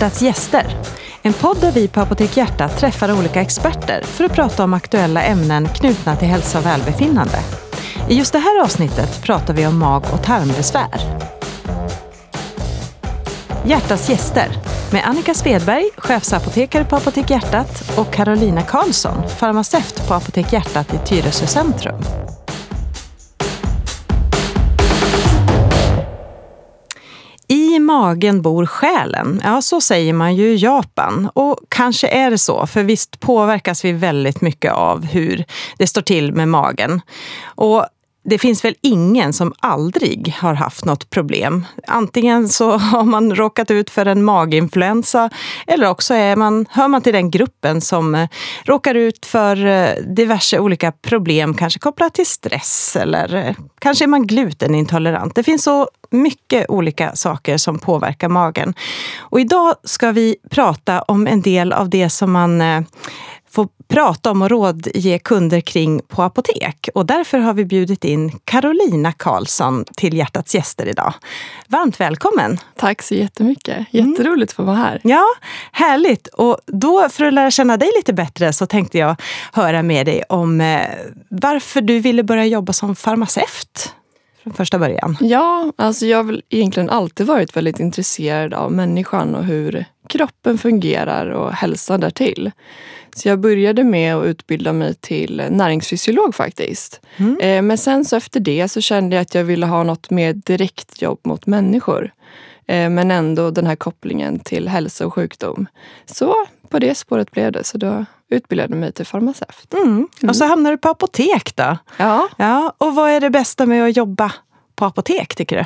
Hjärtats gäster. En podd där vi på Apotek Hjärta träffar olika experter för att prata om aktuella ämnen knutna till hälsa och välbefinnande. I just det här avsnittet pratar vi om mag och tarmbesvär. Hjärtats gäster med Annika Svedberg, chefsapotekare på Apotek Hjärtat och Carolina Karlsson, farmaceut på Apotek Hjärtat i Tyresö centrum. Magen bor själen. Ja, så säger man ju i Japan. Och kanske är det så, för visst påverkas vi väldigt mycket av hur det står till med magen. Och det finns väl ingen som aldrig har haft något problem. Antingen så har man råkat ut för en maginfluensa eller också är man, hör man till den gruppen som eh, råkar ut för eh, diverse olika problem, kanske kopplat till stress eller eh, kanske är man glutenintolerant. Det finns så mycket olika saker som påverkar magen. Och idag ska vi prata om en del av det som man få prata om och rådge kunder kring på apotek. Och därför har vi bjudit in Carolina Karlsson till Hjärtats gäster idag. Varmt välkommen! Tack så jättemycket! Jätteroligt att få vara här. Ja, härligt! Och då för att lära känna dig lite bättre så tänkte jag höra med dig om eh, varför du ville börja jobba som farmaceut från första början. Ja, alltså jag har väl egentligen alltid varit väldigt intresserad av människan och hur kroppen fungerar och hälsan därtill. Så jag började med att utbilda mig till näringsfysiolog faktiskt. Mm. Eh, men sen så efter det så kände jag att jag ville ha något mer direkt jobb mot människor. Eh, men ändå den här kopplingen till hälsa och sjukdom. Så på det spåret blev det. Så då utbildade mig till farmaceut. Mm. Mm. Och så hamnade du på apotek då. Ja. ja. Och vad är det bästa med att jobba på apotek tycker du?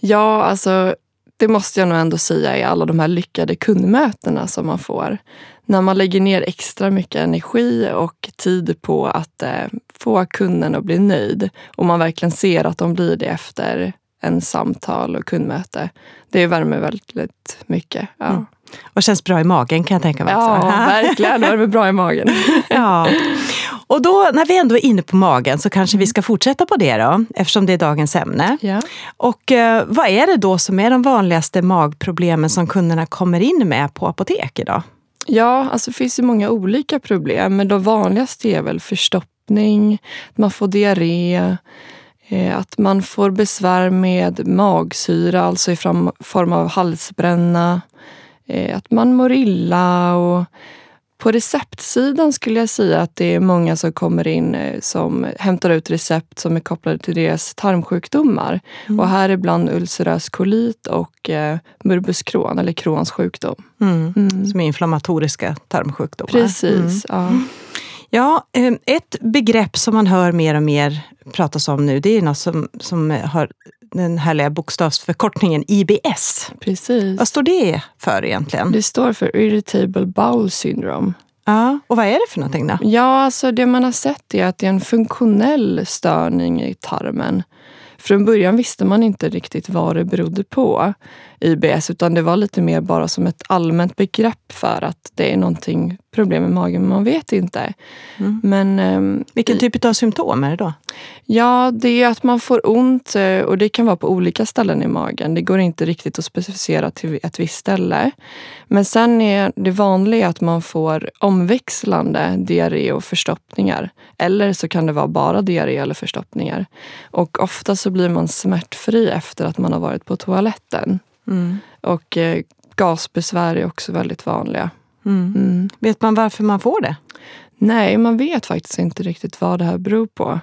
Ja, alltså det måste jag nog ändå säga är alla de här lyckade kundmötena som man får. När man lägger ner extra mycket energi och tid på att eh, få kunden att bli nöjd och man verkligen ser att de blir det efter en samtal och kundmöte. Det värmer väldigt mycket. Ja. Mm. Och känns bra i magen kan jag tänka mig. Ja, verkligen. Det värmer bra i magen. ja. Och då, när vi ändå är inne på magen så kanske vi ska fortsätta på det då, eftersom det är dagens ämne. Ja. Och eh, vad är det då som är de vanligaste magproblemen som kunderna kommer in med på apotek idag? Ja, alltså det finns ju många olika problem, men de vanligaste är väl förstoppning, att man får diarré, eh, att man får besvär med magsyra, alltså i form av halsbränna, att man mår illa och på receptsidan skulle jag säga att det är många som kommer in eh, som hämtar ut recept som är kopplade till deras tarmsjukdomar. Mm. Och här är ibland ulcerös kolit och eh, morbus Crohn, eller Crohns sjukdom. Mm. Mm. Som är inflammatoriska tarmsjukdomar. Precis. Mm. Ja. Ja, eh, ett begrepp som man hör mer och mer pratas om nu, det är något som, som har den härliga bokstavsförkortningen IBS. Precis. Vad står det för egentligen? Det står för Irritable Bowel Syndrome. Ja, och vad är det för någonting då? Ja, alltså det man har sett är att det är en funktionell störning i tarmen. Från början visste man inte riktigt vad det berodde på, IBS, utan det var lite mer bara som ett allmänt begrepp för att det är någonting problem med magen, men man vet inte. Mm. Men, um, Vilken typ av symptom är det då? Ja, det är att man får ont eh, och det kan vara på olika ställen i magen. Det går inte riktigt att specificera till ett visst ställe. Men sen är det vanliga att man får omväxlande diarré och förstoppningar. Eller så kan det vara bara diarré eller förstoppningar. Och ofta så blir man smärtfri efter att man har varit på toaletten. Mm. Och eh, gasbesvär är också väldigt vanliga. Mm. Mm. Vet man varför man får det? Nej, man vet faktiskt inte riktigt vad det här beror på.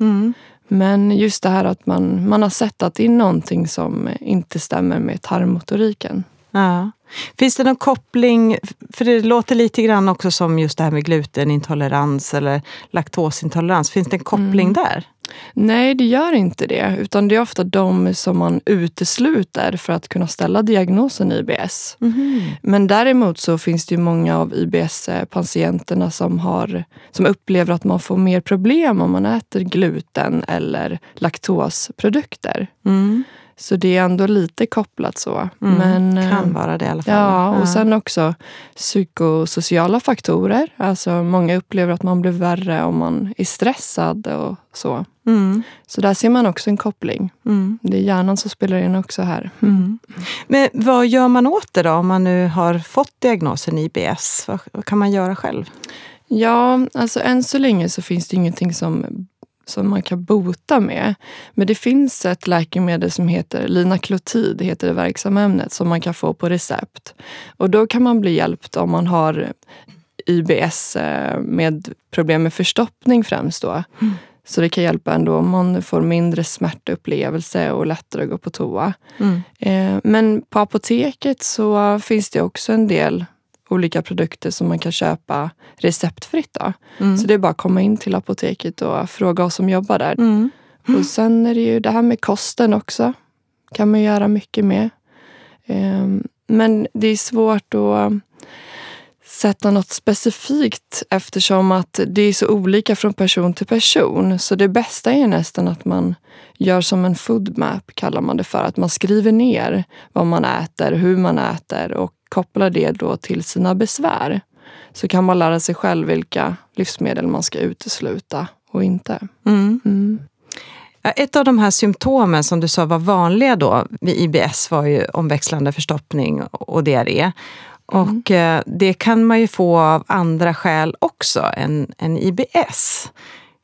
Mm. Men just det här att man, man har sett att det är någonting som inte stämmer med tarmmotoriken. Ja. Finns det någon koppling, för det låter lite grann också som just det här med glutenintolerans eller laktosintolerans. Finns det en koppling mm. där? Nej, det gör inte det. Utan det är ofta de som man utesluter för att kunna ställa diagnosen IBS. Mm. Men däremot så finns det ju många av IBS-patienterna som, har, som upplever att man får mer problem om man äter gluten eller laktosprodukter. Mm. Så det är ändå lite kopplat så. Mm, Men, kan eh, vara det i alla fall. Ja, och sen också psykosociala faktorer. Alltså många upplever att man blir värre om man är stressad och så. Mm, Så där ser man också en koppling. mm, Det är hjärnan som spelar in också här. mm. Men vad gör man åt det då om man nu har fått diagnosen IBS? Vad, vad kan man göra själv? Ja, alltså än så länge så finns det ingenting som, som man kan bota med. Men det finns ett läkemedel som heter linaklotid, heter det verksamma ämnet, som man kan få på recept. Och då kan man bli hjälpt om man har IBS eh, med problem med förstoppning främst då. Så det kan hjälpa ändå om man får mindre smärtupplevelse och lättare att gå på toa. Mm. Eh, Men på apoteket så finns det också en del olika produkter som man kan köpa receptfritt. Mm. Så det är bara att komma in till apoteket och fråga oss som jobbar där. Mm. Och sen är det ju det här med kosten också. kan man göra mycket med. Ehm, Men det är svårt att sätta något specifikt eftersom att det är så olika från person till person. Så det bästa är nästan att man gör som en food map, kallar man det för. Att man skriver ner vad man äter, hur man äter och kopplar det då till sina besvär. Så kan man lära sig själv vilka livsmedel man ska utesluta och inte. Mm. Mm. Ett av de här symptomen som du sa var vanliga då vid IBS var ju omväxlande förstoppning och diarré. Och eh, det kan man ju få av andra skäl också än, än IBS.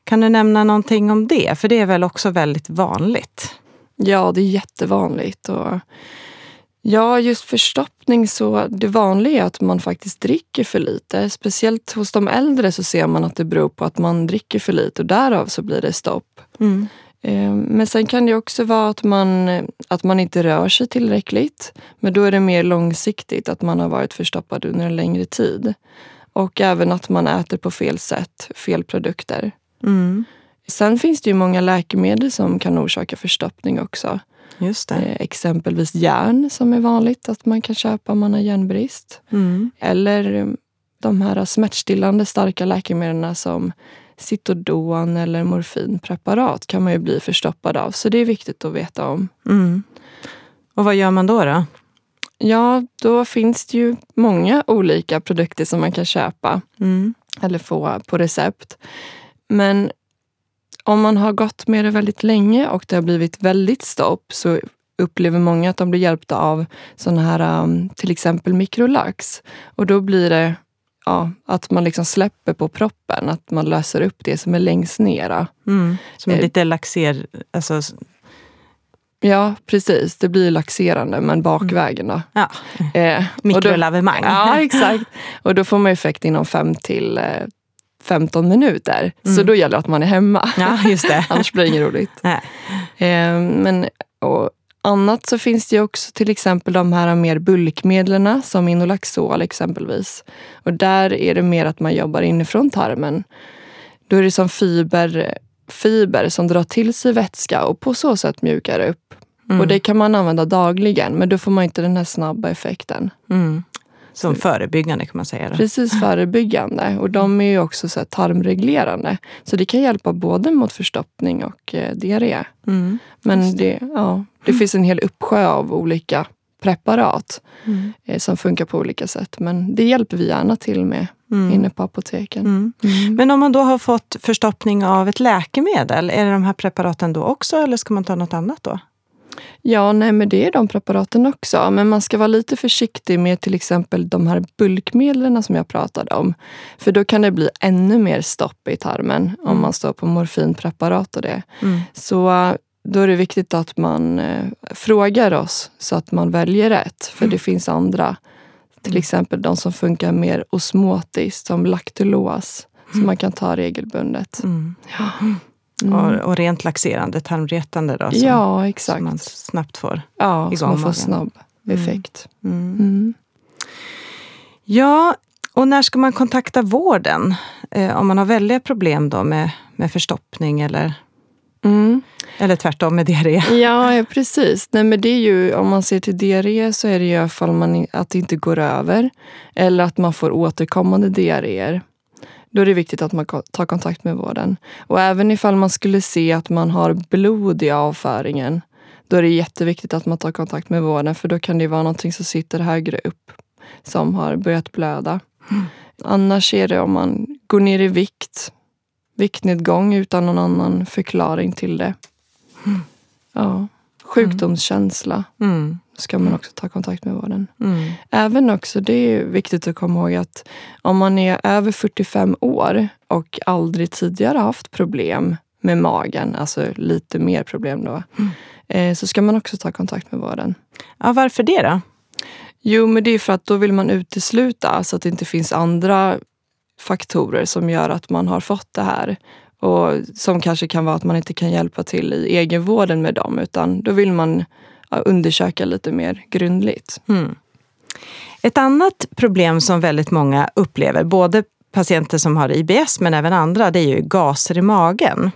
Kan du nämna någonting om det? För det är väl också väldigt vanligt? Ja, det är jättevanligt. Och ja, just förstoppning så det vanliga är att man faktiskt dricker för lite. Speciellt hos de äldre så ser man att det beror på att man dricker för lite och därav så blir det stopp. Mm. Eh, Men sen kan det också vara att man, att man inte rör sig tillräckligt. Men då är det mer långsiktigt, att man har varit förstoppad under en längre tid. Och även att man äter på fel sätt, fel produkter. Mm. Sen finns det ju många läkemedel som kan orsaka förstoppning också. Just det. Eh, exempelvis järn som är vanligt att man kan köpa om man har järnbrist. Mm. Eller de här smärtstillande starka läkemedlen som Citodon eller morfinpreparat kan man ju bli förstoppad av. Så det är viktigt att veta om. Mm. Och vad gör man då? då? Ja, då finns det ju många olika produkter som man kan köpa Mm. eller få på recept. Men om man har gått med det väldigt länge och det har blivit väldigt stopp så upplever många att de blir hjälpta av sådana här um, till exempel mikrolax. Och då blir det ja, att man liksom släpper på proppen, att man löser upp det som är längst ner. Mm. Som är Eh. lite laxer... Alltså, Ja, precis. Det blir laxerande, men bakvägen då. ja, Eh, mikrolavemang. Ja, exakt. Och då får man effekt inom 5 till eh, 15 minuter. Så Mm. då gäller det att man är hemma. ja, just det. Annars blir det inget roligt. Eh, men och annat så finns det ju också till exempel de här mer bulkmedlen som Inolaxol exempelvis. Och där är det mer att man jobbar inifrån tarmen. Då är det som fiber, fiber som drar till sig vätska och på så sätt mjukar upp. Mm. Och det kan man använda dagligen men då får man inte den här snabba effekten. Mm. Som förebyggande kan man säga. Då. Precis förebyggande och de är ju också så tarmreglerande. Så det kan hjälpa både mot förstoppning och eh, diarré. Mm. Men det, ja, det finns en hel uppsjö av olika preparat Mm. eh, som funkar på olika sätt. Men det hjälper vi gärna till med Mm. inne på apoteken. Mm. Mm. Men om man då har fått förstoppning av ett läkemedel, är det de här preparaten då också eller ska man ta något annat då? Ja, nej, men det är de preparaten också. Men man ska vara lite försiktig med till exempel de här bulkmedlen som jag pratade om. För då kan det bli ännu mer stopp i tarmen om man står på morfinpreparat och det. Mm. Så eh, då är det viktigt att man eh, frågar oss så att man väljer rätt. För det finns andra, till exempel de som funkar mer osmotiskt som laktulos som man kan ta regelbundet. Mm. Mm. Och, och rent laxerande, tarmretande då? Som, Ja, exakt. som man snabbt får. ja, igång man får magen. snabb Mm. effekt. Mm. Mm. Ja, och när ska man kontakta vården? Eh, om man har väldiga problem då med, med förstoppning eller, Mm. eller tvärtom med diarré. Ja, ja, precis. Nej, men det är ju, om man ser till diarré så är det ju ifall man, i- att det inte går över eller att man får återkommande diarréer. Då är det viktigt att man tar kontakt med vården. Och även ifall man skulle se att man har blod i avföringen då är det jätteviktigt att man tar kontakt med vården för då kan det vara någonting som sitter högre upp som har börjat blöda. Mm. Annars är det om man går ner i vikt, viktnedgång utan någon annan förklaring till det. Mm. Ja. Sjukdomskänsla. Mm. Ska man också ta kontakt med vården. Mm. Även också, det är viktigt att komma ihåg att om man är över 45 år och aldrig tidigare haft problem med magen, alltså lite mer problem då, mm. eh, så ska man också ta kontakt med vården. Ja, varför det då? Jo, men det är för att då vill man utesluta så att det inte finns andra faktorer som gör att man har fått det här. Och som kanske kan vara att man inte kan hjälpa till i egenvården med dem utan då vill man undersöka lite mer grundligt. Mm. Ett annat problem som väldigt många upplever, både patienter som har IBS men även andra, det är ju gaser i magen.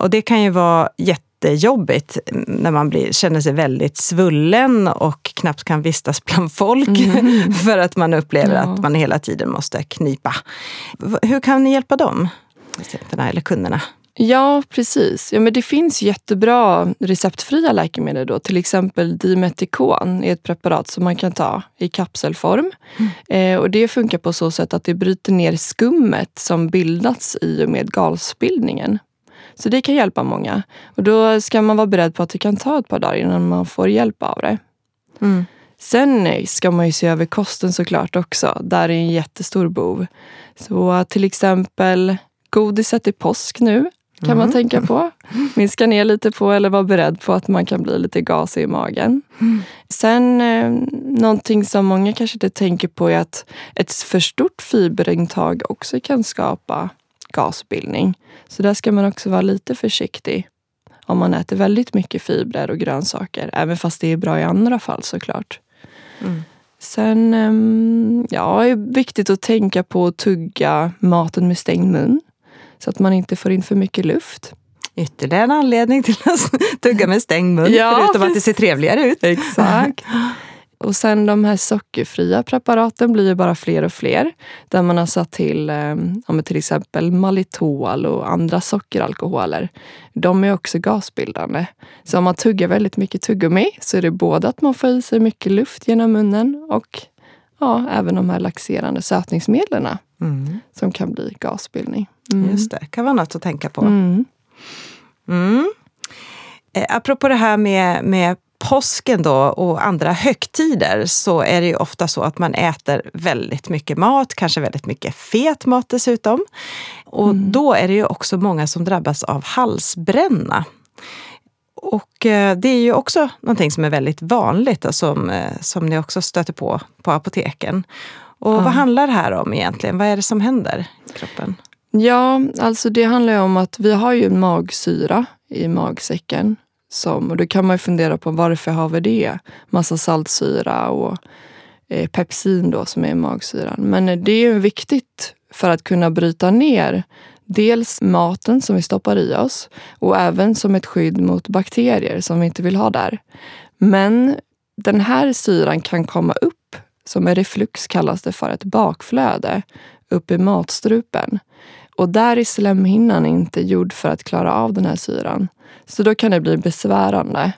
Och det kan ju vara jättejobbigt när man blir, känner sig väldigt svullen och knappt kan vistas bland folk mm. för att man upplever ja. att man hela tiden måste knipa. Hur kan ni hjälpa dem, patienterna eller kunderna? Ja, precis. Ja, men det finns jättebra receptfria läkemedel. Då. Till exempel Dimeticon är ett preparat som man kan ta i kapselform. Mm. Eh, och Det funkar på så sätt att det bryter ner skummet som bildats i och med galsbildningen. Så det kan hjälpa många. Och Då ska man vara beredd på att det kan ta ett par dagar innan man får hjälp av det. Mm. Sen ska man ju se över kosten såklart också. Där är en jättestor bov. Så till exempel godiset i påsk nu kan mm. man tänka på. Minska ner lite på eller vara beredd på att man kan bli lite gasig i magen. Mm. Sen eh, någonting som många kanske inte tänker på är att ett för stort fiberintag också kan skapa gasbildning. Så där ska man också vara lite försiktig om man äter väldigt mycket fibrer och grönsaker. Även fast det är bra i andra fall såklart. Mm. Sen ehm, ja, det är viktigt att tänka på att tugga maten med stängd mun så att man inte får in för mycket luft. Ytterligare en anledning till att tugga med stängd mun, ja, förutom att det ser trevligare ut. Exakt. Och sen de här sockerfria preparaten blir ju bara fler och fler. Där man har satt till eh, till exempel malitol och andra sockeralkoholer. De är också gasbildande. Så om man tuggar väldigt mycket tuggummi så är det både att man får i sig mycket luft genom munnen och ja, även de här laxerande sötningsmedlen mm. som kan bli gasbildning. Mm. Just det, kan vara något att tänka på. Mm. Mm. Eh, apropå det här med, med påsken då och andra högtider så är det ju ofta så att man äter väldigt mycket mat, kanske väldigt mycket fet mat dessutom. Och mm. då är det ju också många som drabbas av halsbränna. Och eh, det är ju också någonting som är väldigt vanligt och som, eh, som ni också stöter på på apoteken. Och ja. vad handlar det här om egentligen? Vad är det som händer i kroppen? Ja, alltså det handlar om att vi har ju magsyra i magsäcken. Som, och då kan man fundera på varför har vi det? Massa saltsyra och eh, pepsin då som är magsyran. Men det är viktigt för att kunna bryta ner dels maten som vi stoppar i oss och även som ett skydd mot bakterier som vi inte vill ha där. Men den här syran kan komma upp, som en reflux kallas det för, ett bakflöde upp i matstrupen. Och där är slemhinnan inte gjord för att klara av den här syran. Så då kan det bli besvärande.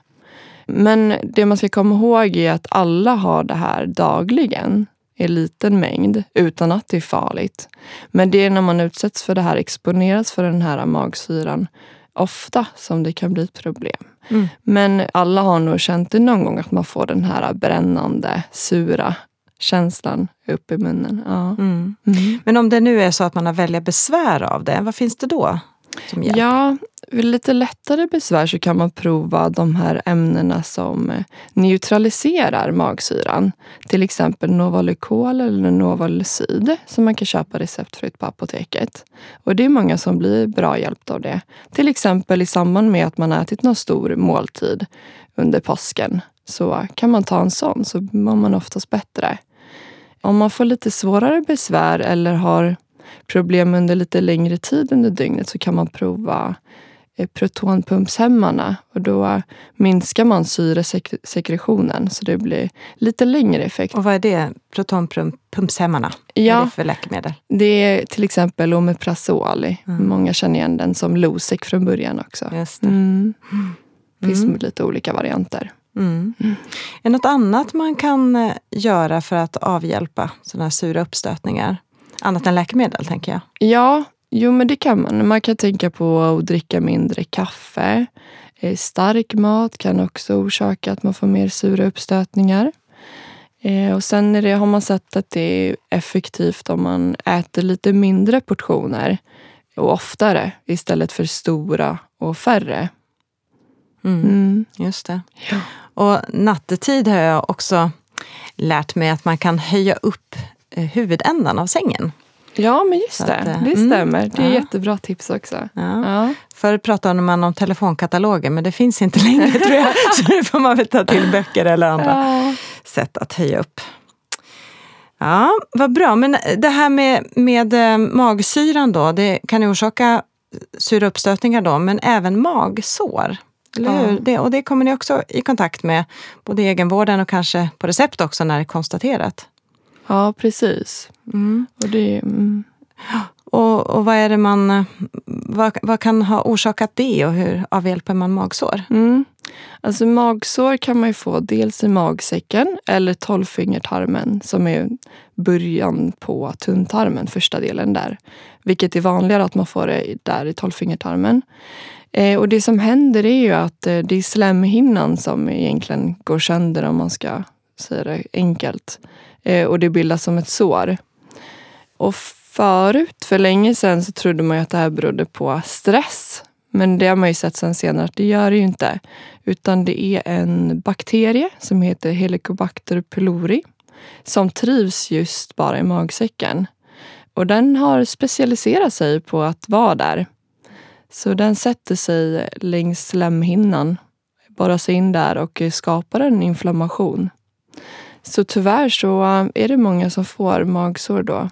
Men det man ska komma ihåg är att alla har det här dagligen i liten mängd utan att det är farligt. Men det är när man utsätts för det här, exponeras för den här magsyran ofta som det kan bli ett problem. Mm. Men alla har nog känt det någon gång att man får den här brännande, sura känslan upp i munnen. Ja. Mm. Mm. Men om det nu är så att man har välja besvär av det, vad finns det då? Som hjälp? Ja, vid lite lättare besvär så kan man prova de här ämnena som neutraliserar magsyran. Till exempel Novalucol eller Novalucid som man kan köpa receptfritt på apoteket. Och det är många som blir bra hjälpta av det. Till exempel i samband med att man ätit någon stor måltid under påsken så kan man ta en sån så mår man oftast bättre. Om man får lite svårare besvär eller har problem under lite längre tid under dygnet så kan man prova eh, protonpumpshämmarna och då minskar man syresekretionen så det blir lite längre effekt. Och vad är det, protonpumpshämmarna? Ja, vad är det för läkemedel? Det är till exempel Omeprazol. Mm. Många känner igen den som Losec från början också. Just mm. Det finns mm. lite olika varianter. Mm. Mm. Är något annat man kan eh, göra för att avhjälpa sådana här sura uppstötningar? Annat än läkemedel, tänker jag. Ja, jo men det kan man. Man kan tänka på att dricka mindre kaffe. Eh, stark mat kan också orsaka att man får mer sura uppstötningar. Eh, och sen det, har man sett att det är effektivt om man äter lite mindre portioner och oftare istället för stora och färre. Mm. Mm. Just det. Ja. Och nattetid har jag också lärt mig att man kan höja upp eh, huvudändan av sängen. Ja, men just det. Att, eh, det mm. stämmer. Det är ja. jättebra tips också. Ja. Ja. Förr pratade man om telefonkataloger, men det finns inte längre tror jag. Så nu får man väl ta till böcker eller andra ja. sätt att höja upp. Ja, vad bra. Men det här med, med eh, magsyran då, det kan ju orsaka sura uppstötningar då, men även magsår. Eller hur? Det, och det kommer ni också i kontakt med, både i egenvården och kanske på recept också när det är konstaterat. Ja, precis. Mm. Och, det, mm. och, och vad är det man... Vad, vad, kan ha orsakat det och hur avhjälper man magsår? Mm. Alltså magsår kan man få dels i magsäcken eller tolvfingertarmen som är början på tunntarmen, första delen där. Vilket är vanligare att man får det där i tolvfingertarmen. Eh, och det som händer är ju att eh, det är slemhinnan som egentligen går sönder om man ska säga det enkelt. Eh, och det bildas som ett sår. Och förut, för länge sedan, så trodde man ju att det här berodde på stress. Men det har man ju sett sen senare att det gör det ju inte. Utan det är en bakterie som heter Helicobacter pylori som trivs just bara i magsäcken. Och den har specialiserat sig på att vara där. Så den sätter sig längs slemhinnan, borrar sig in där och skapar en inflammation. Så tyvärr så eh, är det många som får magsår då.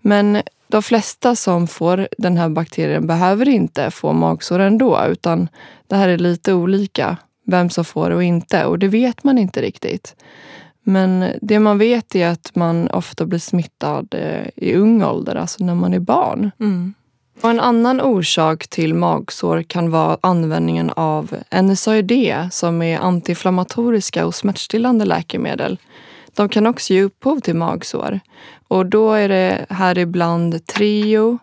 Men de flesta som får den här bakterien behöver inte få magsår ändå utan det här är lite olika vem som får det och inte och det vet man inte riktigt. Men det man vet är att man ofta blir smittad eh, i ung ålder, alltså när man är barn. Mm. Och en annan orsak till magsår kan vara användningen av NSAID som är antiinflammatoriska och smärtstillande läkemedel. De kan också ge upphov till magsår. Och då är det här ibland Trio,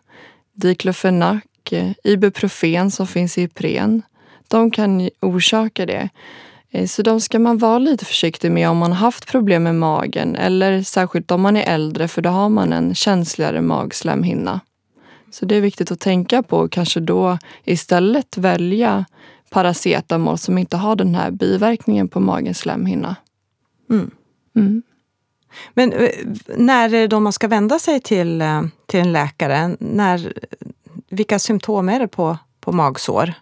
diklofenak, Ibuprofen som finns i Ipren. De kan orsaka det. Eh, så de ska man vara lite försiktig med om man har haft problem med magen eller särskilt om man är äldre för då har man en känsligare magslemhinna. Så det är viktigt att tänka på och kanske då istället välja paracetamol som inte har den här biverkningen på magens slemhinna. Mm. Mm. Men eh, när då man ska vända sig till, eh, till en läkare? När, vilka symptom är det på, på magsår?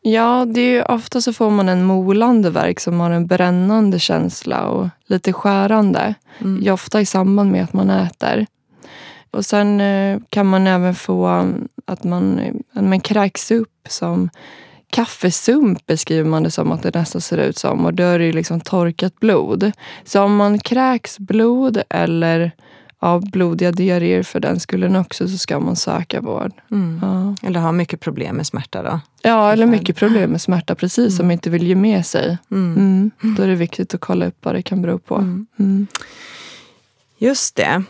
Ja, det är ofta så får man en molande verk som har en brännande känsla och lite skärande. Mm. Ofta i samband med att man äter. Och sen eh, kan man även få um, att man, att man kräks upp som kaffesump beskriver man det som att det nästan ser ut som. Och då är det liksom torkat blod. Så om man kräks blod eller av blodiga diarréer för den skullen också så ska man söka vård. Mm. Ja. Eller ha mycket problem med smärta då? Ja, eller mycket problem med smärta precis mm. som inte vill ge med sig. Mm. mm. Då är det viktigt att kolla upp vad det kan bero på. Mm. Mm. Just det.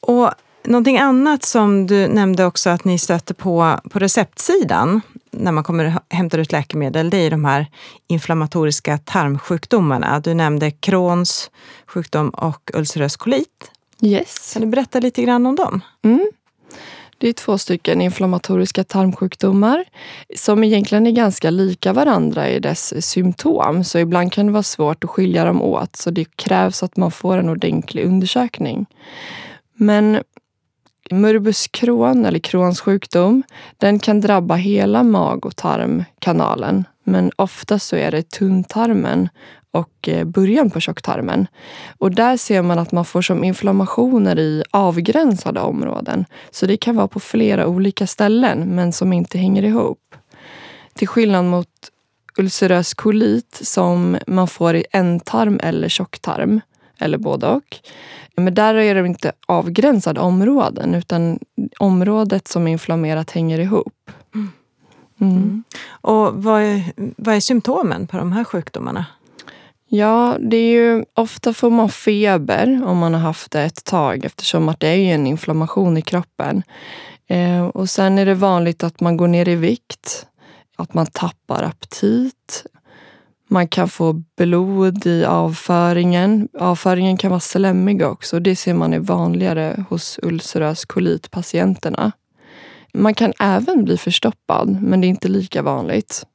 Och Någonting annat som du nämnde också att ni stöter på på receptsidan när man kommer hämtar ut läkemedel, det är de här inflammatoriska tarmsjukdomarna. Du nämnde Crohns sjukdom och ulcerös kolit. Yes. Kan du berätta lite grann om dem? Mm. Det är två stycken inflammatoriska tarmsjukdomar som egentligen är ganska lika varandra i dess symptom. Så ibland kan det vara svårt att skilja dem åt. Så det krävs att man får en ordentlig undersökning. Men Morbus Crohn, eller Crohns sjukdom, den kan drabba hela mag och tarmkanalen. Men ofta så är det tunntarmen och eh, början på tjocktarmen. Och där ser man att man får som inflammationer i avgränsade områden. Så det kan vara på flera olika ställen men som inte hänger ihop. Till skillnad mot ulcerös kolit som man får i ändtarm eller tjocktarm eller både och. Men där är det inte avgränsade områden utan området som är inflammerat hänger ihop. Mm. Mm. Och vad är, vad är symptomen på de här sjukdomarna? Ja, det är ju ofta får man feber om man har haft det ett tag eftersom att det är en inflammation i kroppen. Eh, och sen är det vanligt att man går ner i vikt, att man tappar aptit. Man kan få blod i avföringen. Avföringen kan vara slemmig också. Det ser man är vanligare hos ulcerös kolit-patienterna. Man kan även bli förstoppad, men det är inte lika vanligt.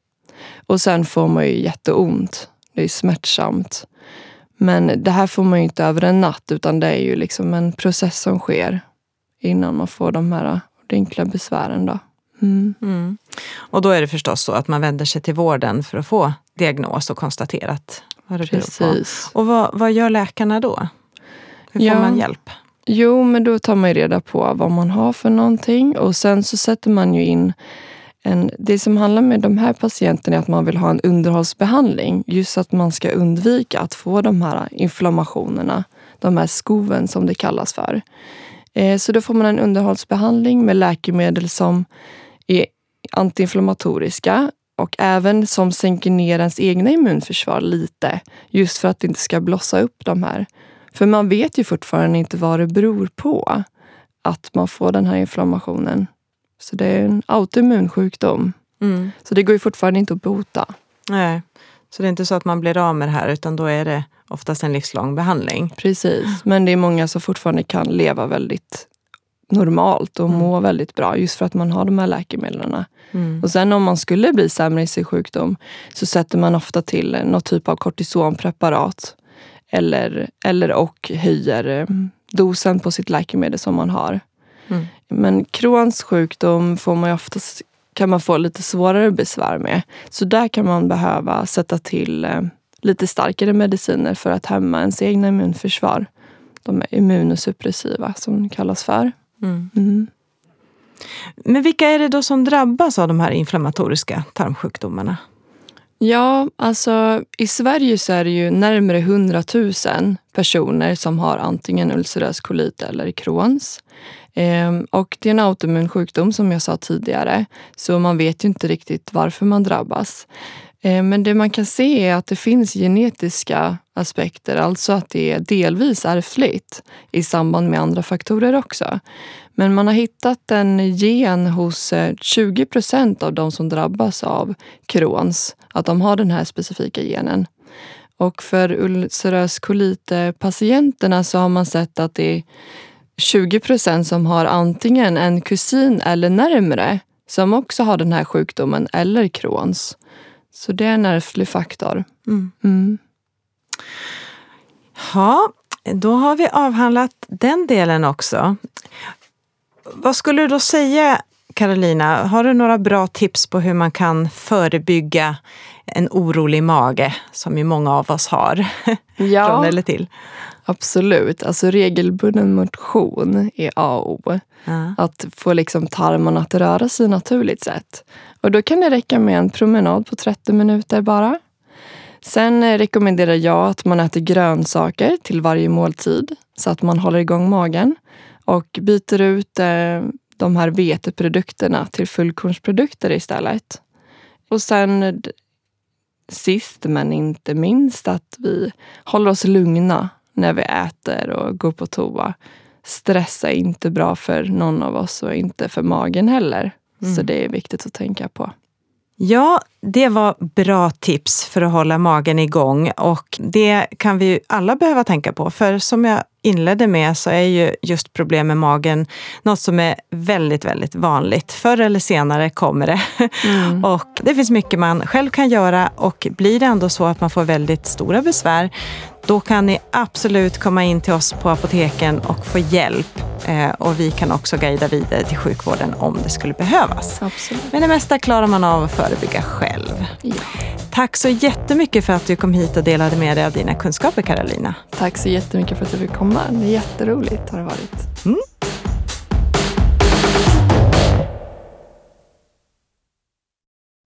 Och sen får man ju jätteont. Det är smärtsamt. Men det här får man ju inte över en natt utan det är ju liksom en process som sker innan man får de här ordentliga besvären. Då. Mm. Mm. Och då är det förstås så att man vänder sig till vården för att få diagnos och konstaterat vad det Precis. beror på. Och vad, vad gör läkarna då? Hur får ja. man hjälp? Jo, men då tar man reda på vad man har för någonting och sen så sätter man ju in en, det som handlar med de här patienterna är att man vill ha en underhållsbehandling. Just att man ska undvika att få de här inflammationerna, de här skoven som det kallas för. Eh, så då får man en underhållsbehandling med läkemedel som är antiinflammatoriska och även som sänker ner ens egna immunförsvar lite. Just för att det inte ska blossa upp de här. För man vet ju fortfarande inte vad det beror på att man får den här inflammationen. Så det är en autoimmun sjukdom. Mm. Så det går ju fortfarande inte att bota. Nej, så det är inte så att man blir av med det här utan då är det oftast en livslång behandling. Precis, men det är många som fortfarande kan leva väldigt normalt och må mm. väldigt bra just för att man har de här läkemedlen. Mm. Och sen om man skulle bli sämre i sin sjukdom så sätter man ofta till någon typ av kortisonpreparat eller, eller och höjer eh, dosen på sitt läkemedel som man har. Mm. Men Crohns sjukdom får man oftast, kan man få lite svårare besvär med. Så där kan man behöva sätta till eh, lite starkare mediciner för att hämma ens egna immunförsvar. De är immunosuppressiva som det kallas för. Mm. Mm. Men vilka är det då som drabbas av de här inflammatoriska tarmsjukdomarna? Ja, alltså i Sverige så är det ju närmare 100 000 personer som har antingen ulcerös kolit eller Crohns. Ehm, och det är en autoimmun sjukdom som jag sa tidigare, så man vet ju inte riktigt varför man drabbas. Eh, men det man kan se är att det finns genetiska aspekter, alltså att det är delvis ärftligt i samband med andra faktorer också. Men man har hittat en gen hos eh, 20 procent av de som drabbas av Crohns, att de har den här specifika genen. Och för ulcerös kolit-patienterna så har man sett att det är 20 procent som har antingen en kusin eller närmre som också har den här sjukdomen eller Crohns. Så det är en ärftlig faktor. Mm. Mm. Ja, då har vi avhandlat den delen också. Vad skulle du då säga, Carolina? Har du några bra tips på hur man kan förebygga en orolig mage, som ju många av oss har, ja, från eller till? Absolut. Alltså regelbunden motion är A och O. Ja. Att få liksom tarmarna att röra sig naturligt sätt. Och då kan det räcka med en promenad på 30 minuter bara. Sen rekommenderar jag att man äter grönsaker till varje måltid så att man håller igång magen och byter ut eh, de här veteprodukterna till fullkornsprodukter istället. Och sen sist men inte minst att vi håller oss lugna när vi äter och går på toa. Stressa är inte bra för någon av oss och inte för magen heller. Mm. Så det är viktigt att tänka på. Ja, det var bra tips för att hålla magen igång och det kan vi alla behöva tänka på. För som jag inledde med så är ju just problem med magen något som är väldigt, väldigt vanligt. Förr eller senare kommer det. Mm. och det finns mycket man själv kan göra och blir det ändå så att man får väldigt stora besvär, då kan ni absolut komma in till oss på apoteken och få hjälp. Eh, och vi kan också guida vidare till sjukvården om det skulle behövas. Absolut. Men det mesta klarar man av att förebygga själv. Ja. Tack så jättemycket för att du kom hit och delade med dig av dina kunskaper, Karolina. Tack så jättemycket för att du fick komma. Det är jätteroligt har det varit. Mm.